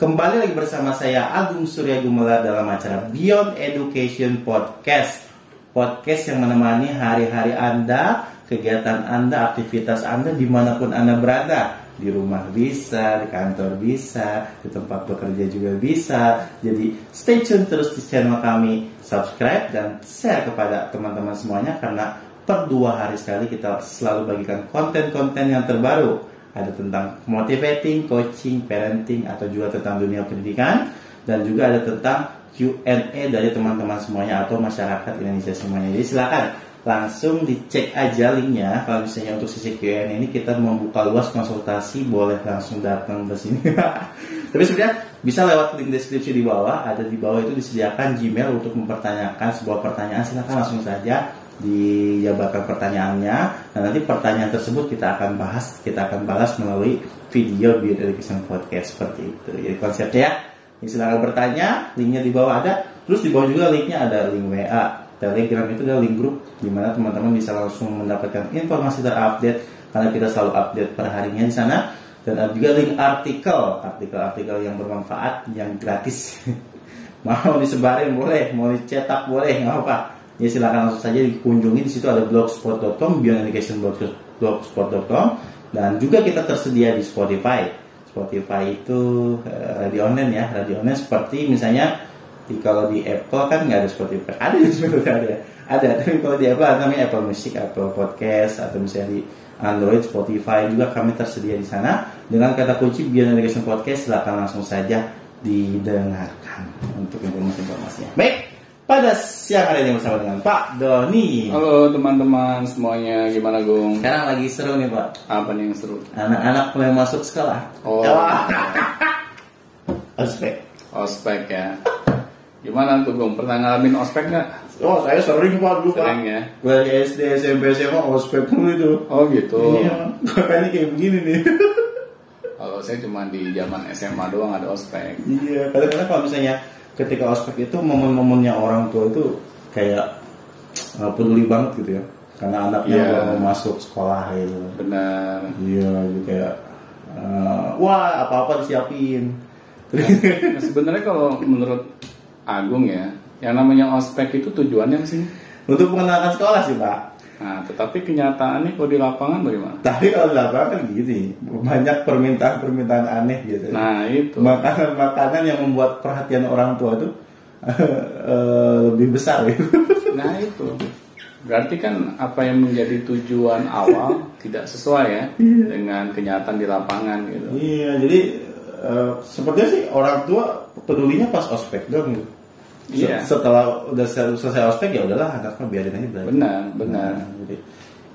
Kembali lagi bersama saya Agung Surya Gumela dalam acara Beyond Education Podcast. Podcast yang menemani hari-hari Anda, kegiatan Anda, aktivitas Anda di mana pun Anda berada. Di rumah bisa, di kantor bisa, di tempat bekerja juga bisa. Jadi stay tune terus di channel kami, subscribe dan share kepada teman-teman semuanya karena per dua hari sekali kita selalu bagikan konten-konten yang terbaru ada tentang motivating, coaching, parenting atau juga tentang dunia pendidikan dan juga ada tentang Q&A dari teman-teman semuanya atau masyarakat Indonesia semuanya. Jadi silakan langsung dicek aja linknya kalau misalnya untuk sisi Q&A ini kita membuka luas konsultasi boleh langsung datang ke sini. Tapi sebenarnya bisa lewat link deskripsi di bawah ada di bawah itu disediakan Gmail untuk mempertanyakan sebuah pertanyaan silakan langsung saja dijabarkan pertanyaannya. Dan nanti pertanyaan tersebut kita akan bahas kita akan balas melalui video Beyond Education Podcast seperti itu. Jadi konsepnya ya silakan bertanya linknya di bawah ada. Terus di bawah juga linknya ada link WA Telegram itu adalah link grup di mana teman-teman bisa langsung mendapatkan informasi terupdate karena kita selalu update per harinya di sana. Dan ada juga link artikel artikel-artikel yang bermanfaat yang gratis. Mau disebarin boleh mau dicetak boleh nggak apa ya silakan langsung saja dikunjungi. Di situ ada blogspot.com blogspot.com dan juga kita tersedia di Spotify. Spotify itu uh, radio online ya radio online seperti misalnya di kalau di Apple kan nggak ada Spotify. Ada di Spotify ada ada tapi kalau di Apple ada namanya Apple Music Apple Podcast atau misalnya di Android Spotify juga kami tersedia di sana. Dengan kata kunci Beyond Podcast silakan langsung saja didengarkan untuk informasi-informasinya. Baik pada siang hari ini bersama dengan Pak Doni. Halo teman-teman semuanya, gimana Gung? Sekarang lagi seru nih Pak. Apa nih yang seru? Anak-anak mulai masuk sekolah. Oh. ospek. Ospek ya. Gimana tuh Gung? Pernah ngalamin ospek nggak? Oh saya sering Pak dulu Pak. Sering ya. Gue di SD, SMP, SMA ospek dulu itu. Oh gitu. Iya. Makanya kayak begini nih. Kalau saya cuma di zaman SMA doang ada ospek. Iya. Kadang-kadang kalau misalnya ketika ospek itu momen-momennya orang tua itu kayak uh, peduli banget gitu ya. Karena anaknya yeah. mau masuk sekolah gitu. Benar. Iya gitu kayak uh, wah apa-apa disiapin. Nah, sebenarnya kalau menurut Agung ya yang namanya ospek itu tujuannya sih? Untuk mengenalkan sekolah sih pak Nah, tetapi kenyataannya kalau di lapangan bagaimana? Tapi kalau di lapangan kan gini, banyak permintaan-permintaan aneh gitu. Nah, itu. Makanan-makanan yang membuat perhatian orang tua itu uh, lebih besar gitu. Nah, itu. Berarti kan apa yang menjadi tujuan awal tidak sesuai ya iya. dengan kenyataan di lapangan gitu. Iya, jadi uh, sepertinya sih orang tua pedulinya pas ospek dong gitu. Iya. Setelah udah selesai ospek ya udahlah anaknya biarin aja belajar. Benar, benar. Nah, jadi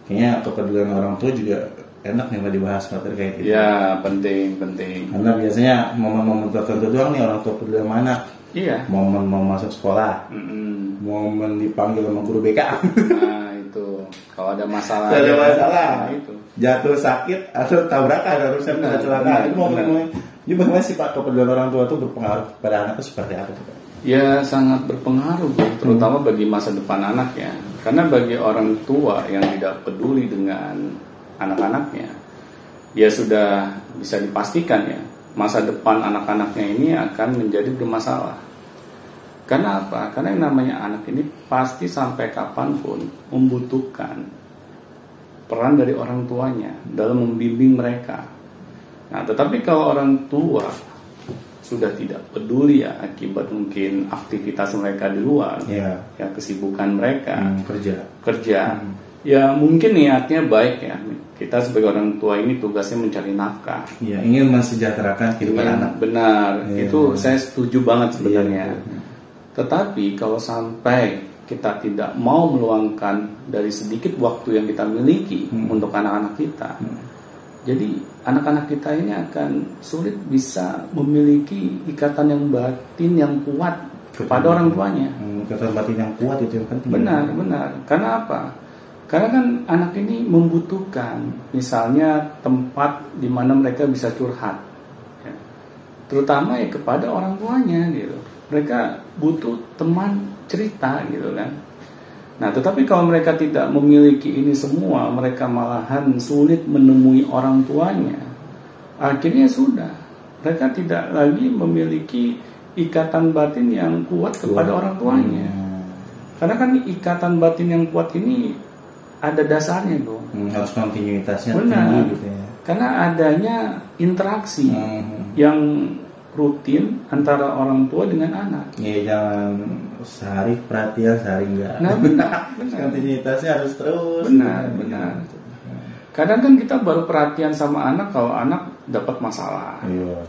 kayaknya kepedulian orang tua juga enak nih dibahas materi kayak gitu. Ya penting, penting. Karena biasanya momen-momen tertentu doang nih orang tua peduli sama anak. Iya. Momen mau masuk sekolah, mm -hmm. momen dipanggil sama guru BK. Nah itu, kalau ada masalah. Kalau ada ya, masalah, nah, itu. jatuh sakit atau tabrakan harusnya kecelakaan. Itu momen-momen. Jadi bagaimana sih Pak kepedulian orang tua itu berpengaruh pada anak itu seperti apa sih Pak? Ya sangat berpengaruh, terutama bagi masa depan anak ya. Karena bagi orang tua yang tidak peduli dengan anak-anaknya, ya sudah bisa dipastikan ya masa depan anak-anaknya ini akan menjadi bermasalah. Karena apa? Karena yang namanya anak ini pasti sampai kapan pun membutuhkan peran dari orang tuanya dalam membimbing mereka. Nah, tetapi kalau orang tua sudah tidak peduli ya akibat mungkin aktivitas mereka di luar yeah. ya kesibukan mereka hmm, kerja kerja hmm. ya mungkin niatnya baik ya kita sebagai orang tua ini tugasnya mencari nafkah ya ingin mensejahterakan kehidupan anak benar yeah. itu saya setuju banget sebenarnya yeah. tetapi kalau sampai kita tidak mau meluangkan dari sedikit waktu yang kita miliki hmm. untuk anak-anak kita hmm jadi anak-anak kita ini akan sulit bisa memiliki ikatan yang batin yang kuat kepada orang tuanya. Hmm, ikatan batin yang kuat itu yang penting. Benar, benar. Karena apa? Karena kan anak ini membutuhkan misalnya tempat di mana mereka bisa curhat. Ya. Terutama ya kepada orang tuanya gitu. Mereka butuh teman cerita gitu kan Nah, tetapi kalau mereka tidak memiliki ini semua, mereka malahan sulit menemui orang tuanya. Akhirnya sudah, mereka tidak lagi memiliki ikatan batin yang kuat kepada Kuat. orang tuanya. Hmm. Karena kan ikatan batin yang kuat ini ada dasarnya dong. Hmm, harus kontinuitasnya Benar. tinggi gitu ya. Karena adanya interaksi Hmm. yang rutin antara orang tua dengan anak. Ya jangan sehari perhatian sehari enggak. Nah benar, benar. Kontinuitasnya harus terus. Benar, benar. Kadang kan kita baru perhatian sama anak kalau anak dapat masalah. Iya.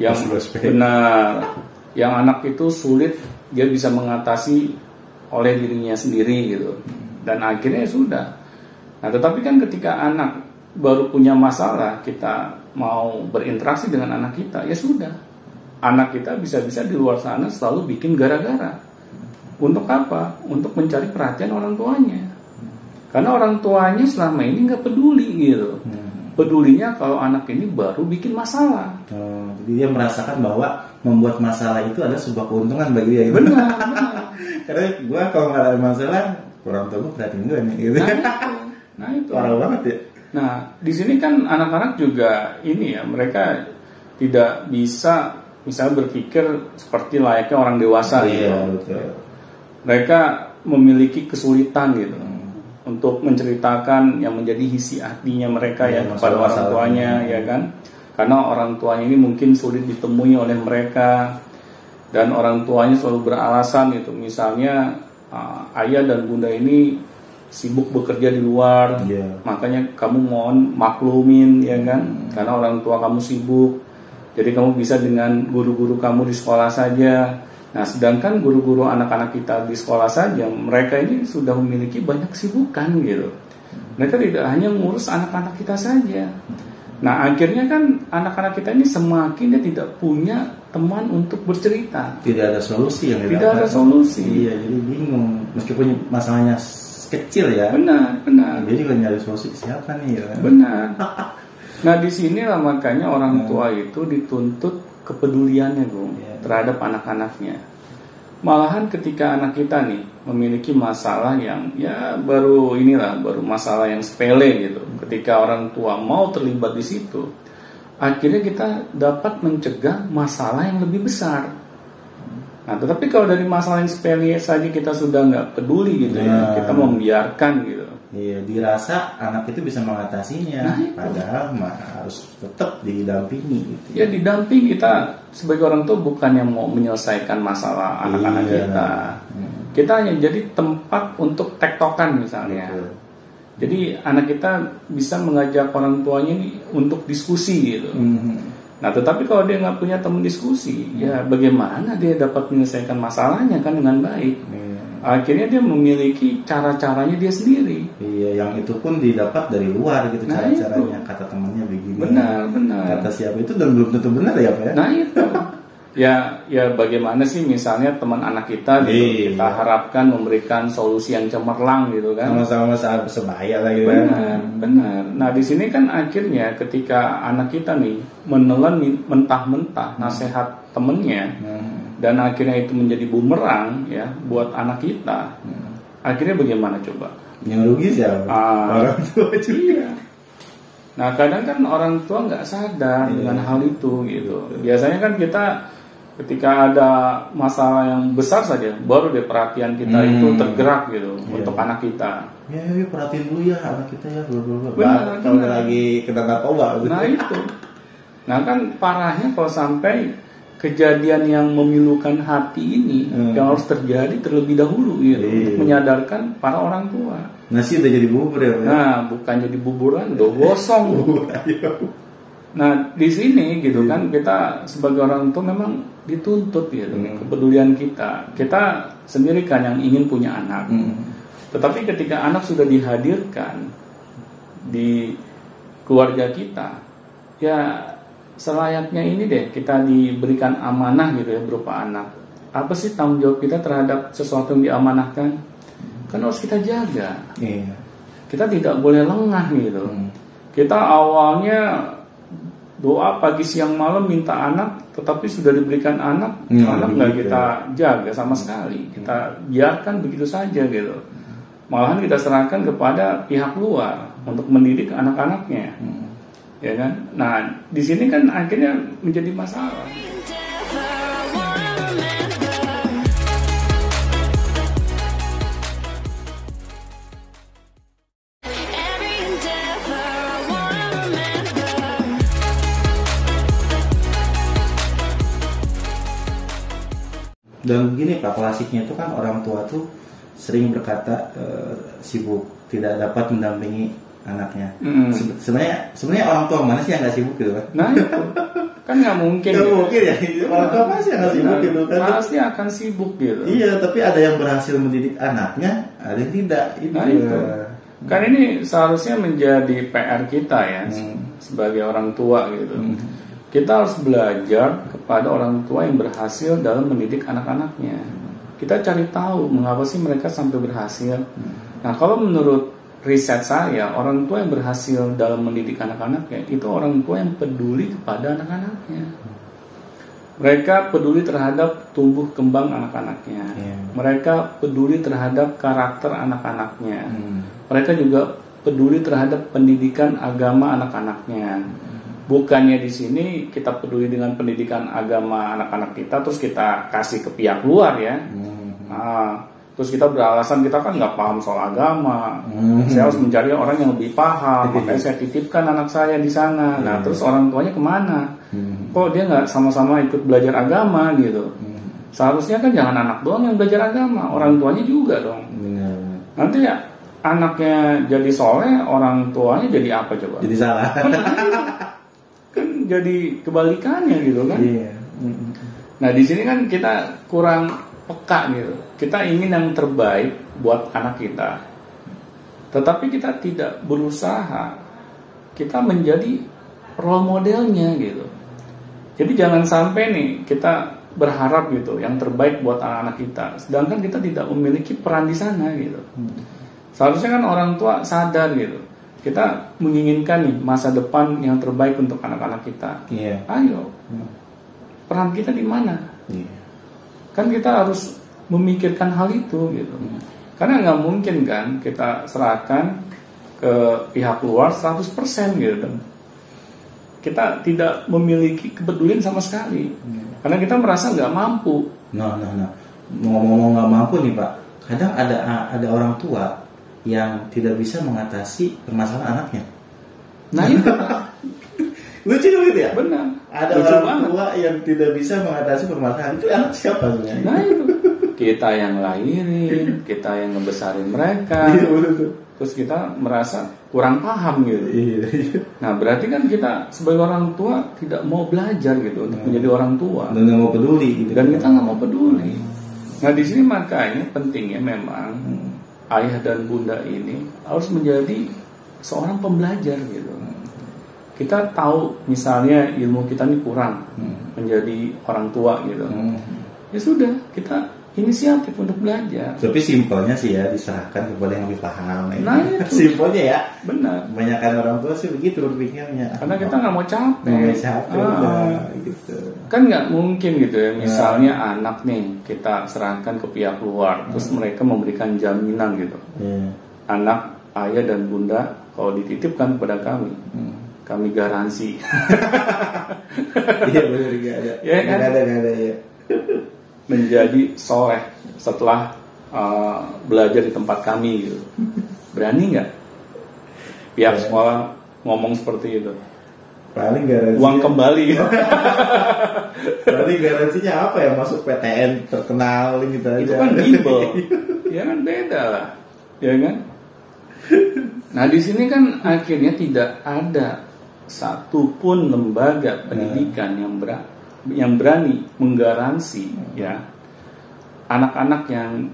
Yang benar, yang anak itu sulit dia bisa mengatasi oleh dirinya sendiri gitu. Dan akhirnya ya sudah. Nah, tetapi kan ketika anak baru punya masalah, kita mau berinteraksi dengan anak kita, ya sudah. Anak kita bisa-bisa di luar sana selalu bikin gara-gara. Untuk apa? Untuk mencari perhatian orang tuanya. Karena orang tuanya selama ini nggak peduli gitu. Hmm. Pedulinya kalau anak ini baru bikin masalah. Oh, jadi dia merasakan bahwa membuat masalah itu adalah sebuah keuntungan bagi dia. gitu. Benar, benar. Karena gua kalau nggak ada masalah, orang tua gua perhatiin gue nih. Gitu. Nah itu, nah itu. Parah banget ya. Nah di sini kan anak-anak juga ini ya mereka tidak bisa misalnya berpikir seperti layaknya orang dewasa gitu. Iya, betul. Mereka memiliki kesulitan gitu Hmm. untuk menceritakan yang menjadi isi hatinya mereka Iya, ya kepada orang tuanya ya kan. Karena orang tuanya ini mungkin sulit ditemui oleh mereka dan orang tuanya selalu beralasan gitu. Misalnya uh, ayah dan bunda ini sibuk bekerja di luar, Iya. makanya kamu mohon maklumin ya kan, Hmm. karena orang tua kamu sibuk. Jadi kamu bisa dengan guru-guru kamu di sekolah saja. Nah, sedangkan guru-guru anak-anak kita di sekolah saja, mereka ini sudah memiliki banyak kesibukan gitu. Mereka tidak hanya ngurus anak-anak kita saja. Nah, akhirnya kan anak-anak kita ini semakin dia tidak punya teman untuk bercerita. Tidak ada solusi yang Tidak ada solusi. Iya, jadi bingung. Meskipun masalahnya kecil ya, Benar, benar. dia juga nyari solusi siapa nih ya. Benar. Nah di sinilah makanya orang tua itu dituntut kepeduliannya Bung Iya. terhadap anak-anaknya. Malahan ketika anak kita nih memiliki masalah yang ya baru inilah baru masalah yang sepele gitu. Ketika orang tua mau terlibat di situ, akhirnya kita dapat mencegah masalah yang lebih besar. Nah, tetapi kalau dari masalah yang sepele saja kita sudah nggak peduli gitu Nah. ya, kita membiarkan gitu. Iya, dirasa anak itu bisa mengatasinya, Nah, itu. padahal mah harus tetap didampingi gitu. Ya didamping kita sebagai orang tua bukan yang mau menyelesaikan masalah anak-anak Iya. kita. Hmm. Kita hanya jadi tempat untuk tektokan misalnya. Betul. Jadi anak kita bisa mengajak orang tuanya ini untuk diskusi gitu. Hmm. Nah tetapi kalau dia nggak punya teman diskusi, ya bagaimana dia dapat menyelesaikan masalahnya kan dengan baik? Iya. Akhirnya dia memiliki cara-caranya dia sendiri. Iya, yang itu pun didapat dari luar gitu Nah, cara-caranya. Kata temannya begini. Benar, benar. Kata siapa itu dan belum tentu benar ya, Pak ya? Nah itu ya ya bagaimana sih misalnya teman anak kita gitu Iya. kita harapkan memberikan solusi yang cemerlang gitu kan Sama-sama sebaya lah gitu kan. benar benar nah di sini kan akhirnya ketika anak kita nih menelan mentah-mentah nasihat temennya Hmm. Dan akhirnya itu menjadi bumerang ya buat anak kita Hmm. akhirnya bagaimana coba Yang rugi siapa? Ah. Orang tua juga. Iya. Nah kadang kan orang tua nggak sadar Iya. dengan hal itu gitu. Biasanya kan kita ketika ada masalah yang besar saja, baru deh perhatian kita Hmm. itu tergerak gitu Iya. untuk anak kita. Ya, ya, perhatiin dulu ya anak kita ya, bla bla bla. Benar, Bah, Kalau lagi kena narkoba. gitu. Nah itu. Nah kan parahnya kalau sampai kejadian yang memilukan hati ini Hmm. yang harus terjadi terlebih dahulu gitu Iya. untuk menyadarkan para orang tua. Nasi udah jadi bubur ya, Pak? Nah bukan jadi buburan, udah gosong. Ayo. Nah di sini gitu kan kita sebagai orang tua memang dituntut gitu Hmm. kepedulian kita. Kita sendiri kan yang ingin punya anak. Hmm. Tetapi ketika anak sudah dihadirkan di keluarga kita, ya selayaknya ini deh kita diberikan amanah gitu ya berupa anak. Apa sih tanggung jawab kita terhadap sesuatu yang diamanahkan? Kan harus kita jaga. Iya. Kita tidak boleh lengah gitu. Hmm. Kita awalnya doa pagi siang malam minta anak, tetapi sudah diberikan anak, Hmm, anak nggak begitu. kita jaga sama sekali. Kita biarkan begitu saja gitu. Malahan kita serahkan kepada pihak luar untuk mendidik anak-anaknya. Hmm. Ya kan nah di sini kan akhirnya menjadi masalah. Dan begini Pak, klasiknya itu kan orang tua tuh sering berkata eh, sibuk, tidak dapat mendampingi anaknya. Mm. Se- Sebenarnya sebenarnya orang tua mana sih yang nggak sibuk gitu kan? nah itu kan nggak mungkin Nggak gitu. mungkin ya, orang tua pasti yang nggak sibuk gitu kan? pasti akan sibuk gitu Iya, tapi ada yang berhasil mendidik anaknya, ada yang tidak. Itu. Nah itu ya. kan ini seharusnya menjadi PR kita ya Hmm. sebagai orang tua gitu. Kita harus belajar kepada orang tua yang berhasil dalam mendidik anak-anaknya. Kita cari tahu mengapa sih mereka sampai berhasil. Nah kalau menurut riset saya orang tua yang berhasil dalam mendidik anak-anaknya itu orang tua yang peduli kepada anak-anaknya. Mereka peduli terhadap tumbuh kembang anak-anaknya. Iya. Mereka peduli terhadap karakter anak-anaknya. Hmm. Mereka juga peduli terhadap pendidikan agama anak-anaknya. Bukannya di sini kita peduli dengan pendidikan agama anak-anak kita, terus kita kasih ke pihak luar ya. Hmm. Nah, terus kita beralasan kita kan nggak paham soal agama. Hmm. Saya harus mencari orang yang lebih paham, makanya saya titipkan anak saya di sana. Nah, terus orang tuanya ke mana? Hmm. Kok dia nggak sama-sama ikut belajar agama gitu? Seharusnya kan jangan anak doang yang belajar agama, orang tuanya juga dong. Benar. Nanti ya anaknya jadi soleh, orang tuanya jadi apa coba? Jadi salah. Kan jadi kebalikannya gitu kan? Iya. Hmm. Nah di sini kan kita kurang peka gitu. Kita ingin yang terbaik buat anak kita, tetapi kita tidak berusaha kita menjadi role modelnya gitu. Jadi jangan sampai nih kita berharap gitu yang terbaik buat anak-anak kita, sedangkan kita tidak memiliki peran di sana gitu. Seharusnya kan orang tua sadar gitu. Kita menginginkan nih masa depan yang terbaik untuk anak-anak kita. Iya. Ayo, peran kita di mana? Iya. Kan kita harus memikirkan hal itu gitu. Karena nggak mungkin kan kita serahkan ke pihak luar 100% gitu. Kita tidak memiliki kepedulian sama sekali. Karena kita merasa nggak mampu. Nah, nah, nah. Ngomong-ngomong nggak mampu nih Pak, kadang ada ada orang tua yang tidak bisa mengatasi permasalahan anaknya. Nah itu Lucu dong gitu ya? benar. Ada Lucu orang banget. tua yang tidak bisa mengatasi permasalahan itu anak siapa sebenarnya? Nah itu kita yang lahirin, kita yang ngebesarin mereka. Iya. Terus kita merasa kurang paham gitu. Iya. iya. Nah berarti kan kita sebagai orang tua tidak mau belajar gitu untuk menjadi orang tua. Dan nggak mau peduli gitu. dan kita nggak mau peduli. Nah di sini makanya pentingnya memang ayah dan bunda ini harus menjadi seorang pembelajar gitu. Kita tahu misalnya ilmu kita ini kurang menjadi orang tua gitu. Hmm. Ya sudah kita inisiatif untuk belajar. Tapi simpelnya sih ya diserahkan kepada yang lebih paham. ya. Nah, itu. simpelnya ya. Benar. Kebanyakan orang tua sih begitu berpikirnya. Karena kita nggak mau capek. Nggak mau capek Ah. udah, gitu. kan nggak mungkin gitu ya misalnya anak nih kita serahkan ke pihak luar terus mereka memberikan jaminan gitu Iya. anak ayah dan bunda kalau dititipkan kepada kami Hmm. Kami garansi Iya benar nggak ada. Iya kan? Ada nggak ada ya. menjadi soleh setelah uh, belajar di tempat kami gitu berani nggak pihak Iya. sekolah ngomong seperti itu Paling garansi. uang kembali Paling garansinya apa ya masuk PTN terkenal gitu aja. itu kan bimbel ya kan beda lah ya kan nah di sini kan akhirnya tidak ada satupun lembaga pendidikan yang ber- yang berani menggaransi ya anak-anak yang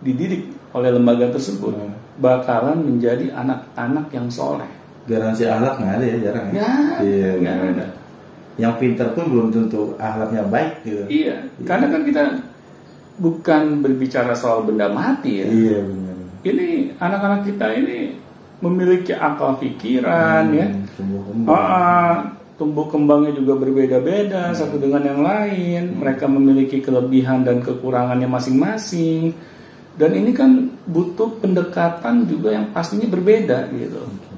dididik oleh lembaga tersebut Hmm. bakalan menjadi anak-anak yang soleh Garansi akhlak nggak ada ya jarang ya. Iya nggak nggak ada. Yang pintar pun belum tentu akhlaknya baik gitu. iya karena kan kita bukan berbicara soal benda mati ya Iya benar. ini anak-anak kita ini memiliki akal pikiran ya. Hmm, tumbuh kembang. Ah, tumbuh kembangnya juga berbeda-beda satu dengan yang lain. Mereka memiliki kelebihan dan kekurangannya masing-masing. Dan ini kan butuh pendekatan juga yang pastinya berbeda gitu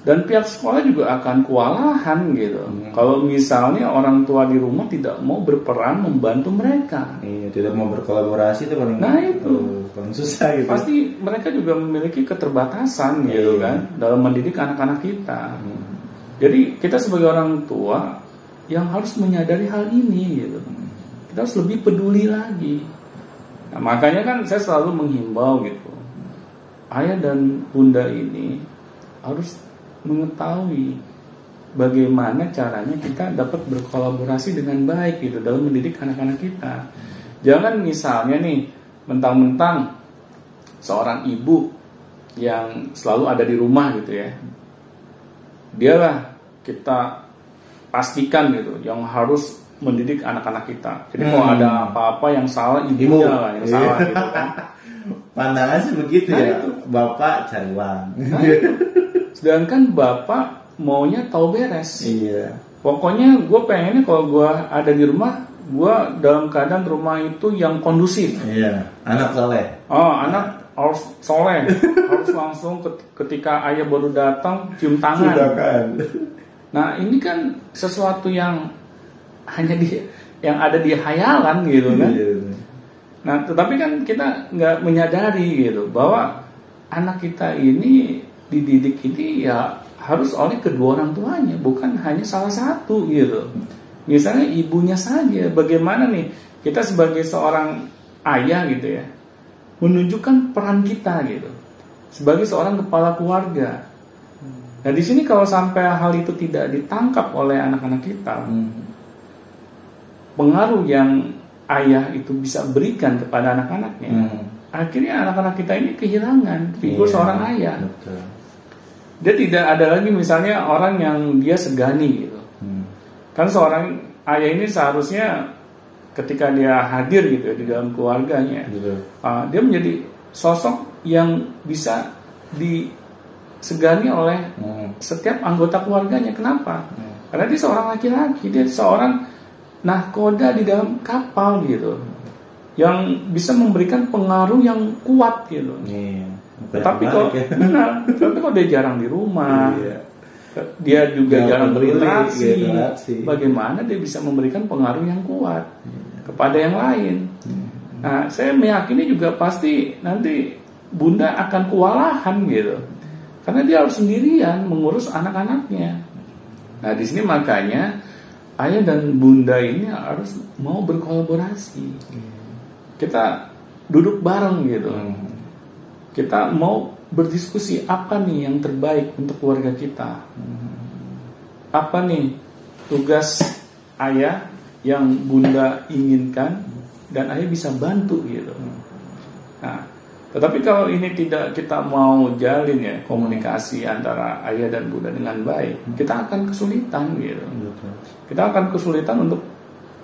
dan pihak sekolah juga akan kewalahan gitu. Hmm. Kalau misalnya orang tua di rumah tidak mau berperan membantu mereka, Iya, tidak mau berkolaborasi itu paling Nah, itu. Oh, paling susah gitu. pasti mereka juga memiliki keterbatasan gitu Iya. kan dalam mendidik anak-anak kita. Hmm. Jadi kita sebagai orang tua yang harus menyadari hal ini gitu. Kita harus lebih peduli lagi. Nah, makanya kan saya selalu menghimbau gitu. Ayah dan bunda ini harus mengetahui bagaimana caranya kita dapat berkolaborasi dengan baik gitu dalam mendidik anak-anak kita. Jangan misalnya nih mentang-mentang seorang ibu yang selalu ada di rumah gitu ya dialah kita pastikan gitu yang harus mendidik anak-anak kita. Jadi kalau Hmm. ada apa-apa yang salah Ibu. ibunya lah yang Iya. salah gitu kan. Pandangan sih begitu Nah, ya. itu. Bapak cari uang. Nah. Sedangkan bapak maunya tahu beres. iya. Pokoknya gue pengennya kalau gue ada di rumah, gue dalam keadaan rumah itu yang kondusif. Iya. Anak soleh. Oh, anak harus soleh, harus langsung ket- ketika ayah baru datang cium tangan. Sudah kan. Nah ini kan sesuatu yang hanya di yang ada di hayalan gitu kan. Iya. Nah tetapi kan kita nggak menyadari gitu bahwa anak kita ini dididik ini ya harus oleh kedua orang tuanya bukan hanya salah satu gitu. Misalnya ibunya saja bagaimana nih kita sebagai seorang ayah gitu ya menunjukkan peran kita gitu sebagai seorang kepala keluarga. Nah di sini kalau sampai hal itu tidak ditangkap oleh anak-anak kita, Hmm. pengaruh yang ayah itu bisa berikan kepada anak-anaknya, Hmm. akhirnya anak-anak kita ini kehilangan figur Iya, seorang ayah. Betul. Dia tidak ada lagi misalnya orang yang dia segani gitu. Hmm. Kan seorang ayah ini seharusnya ketika dia hadir gitu ya di dalam keluarganya, Betul. uh, dia menjadi sosok yang bisa disegani oleh Hmm. setiap anggota keluarganya. Kenapa? Hmm. Karena dia seorang laki-laki, dia seorang nahkoda di dalam kapal gitu, yang bisa memberikan pengaruh yang kuat gitu. Iya. Tapi balik ya. benar, tapi kalau dia jarang di rumah, Iya. dia juga Jarang berinteraksi. interaksi. Bagaimana dia bisa memberikan pengaruh yang kuat kepada yang lain? Hmm. Nah, saya meyakini juga pasti nanti bunda akan kewalahan gitu, karena dia harus sendirian mengurus anak-anaknya. Nah, di sini makanya ayah dan bunda ini harus mau berkolaborasi. Kita duduk bareng gitu Hmm. Kita mau berdiskusi apa nih yang terbaik untuk keluarga kita. Apa nih tugas ayah yang bunda inginkan dan ayah bisa bantu gitu. Nah, tetapi kalau ini tidak kita mau jalin ya komunikasi antara ayah dan bunda dengan baik, kita akan kesulitan gitu. Betul. Kita akan kesulitan untuk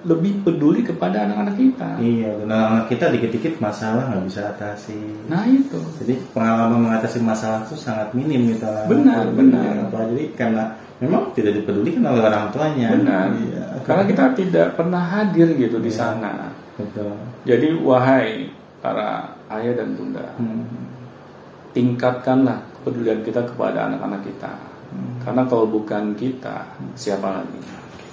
lebih peduli kepada anak-anak kita. Iya, dan anak kita dikit-dikit masalah nggak bisa atasi. Nah itu. Jadi pengalaman mengatasi masalah itu sangat minim gitu. Benar, benar. Apa jadi karena memang tidak dipedulikan oleh orang tuanya. Benar. Iya. Karena kita tidak pernah hadir gitu di sana. Betul. Jadi wahai para ayah dan bunda, Hmm. tingkatkanlah kepedulian kita kepada anak-anak kita. Hmm. Karena kalau bukan kita, siapa lagi?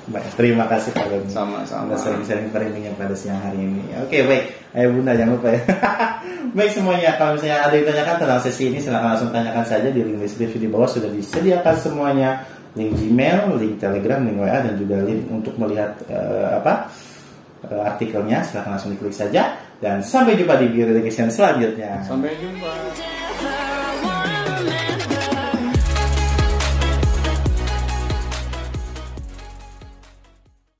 Baik, terima kasih Pak Doni. Sama-sama. Anda sering-sering pada siang hari ini. Oke, baik. Ayo Bunda, jangan lupa ya. baik semuanya, kalau misalnya ada yang ditanyakan tentang sesi ini, silahkan langsung tanyakan saja di link deskripsi di bawah sudah disediakan semuanya. Link Gmail, link Telegram, link WA, dan juga link untuk melihat eh, apa eh, artikelnya. Silahkan langsung diklik saja. Dan sampai jumpa di video education selanjutnya. Sampai jumpa.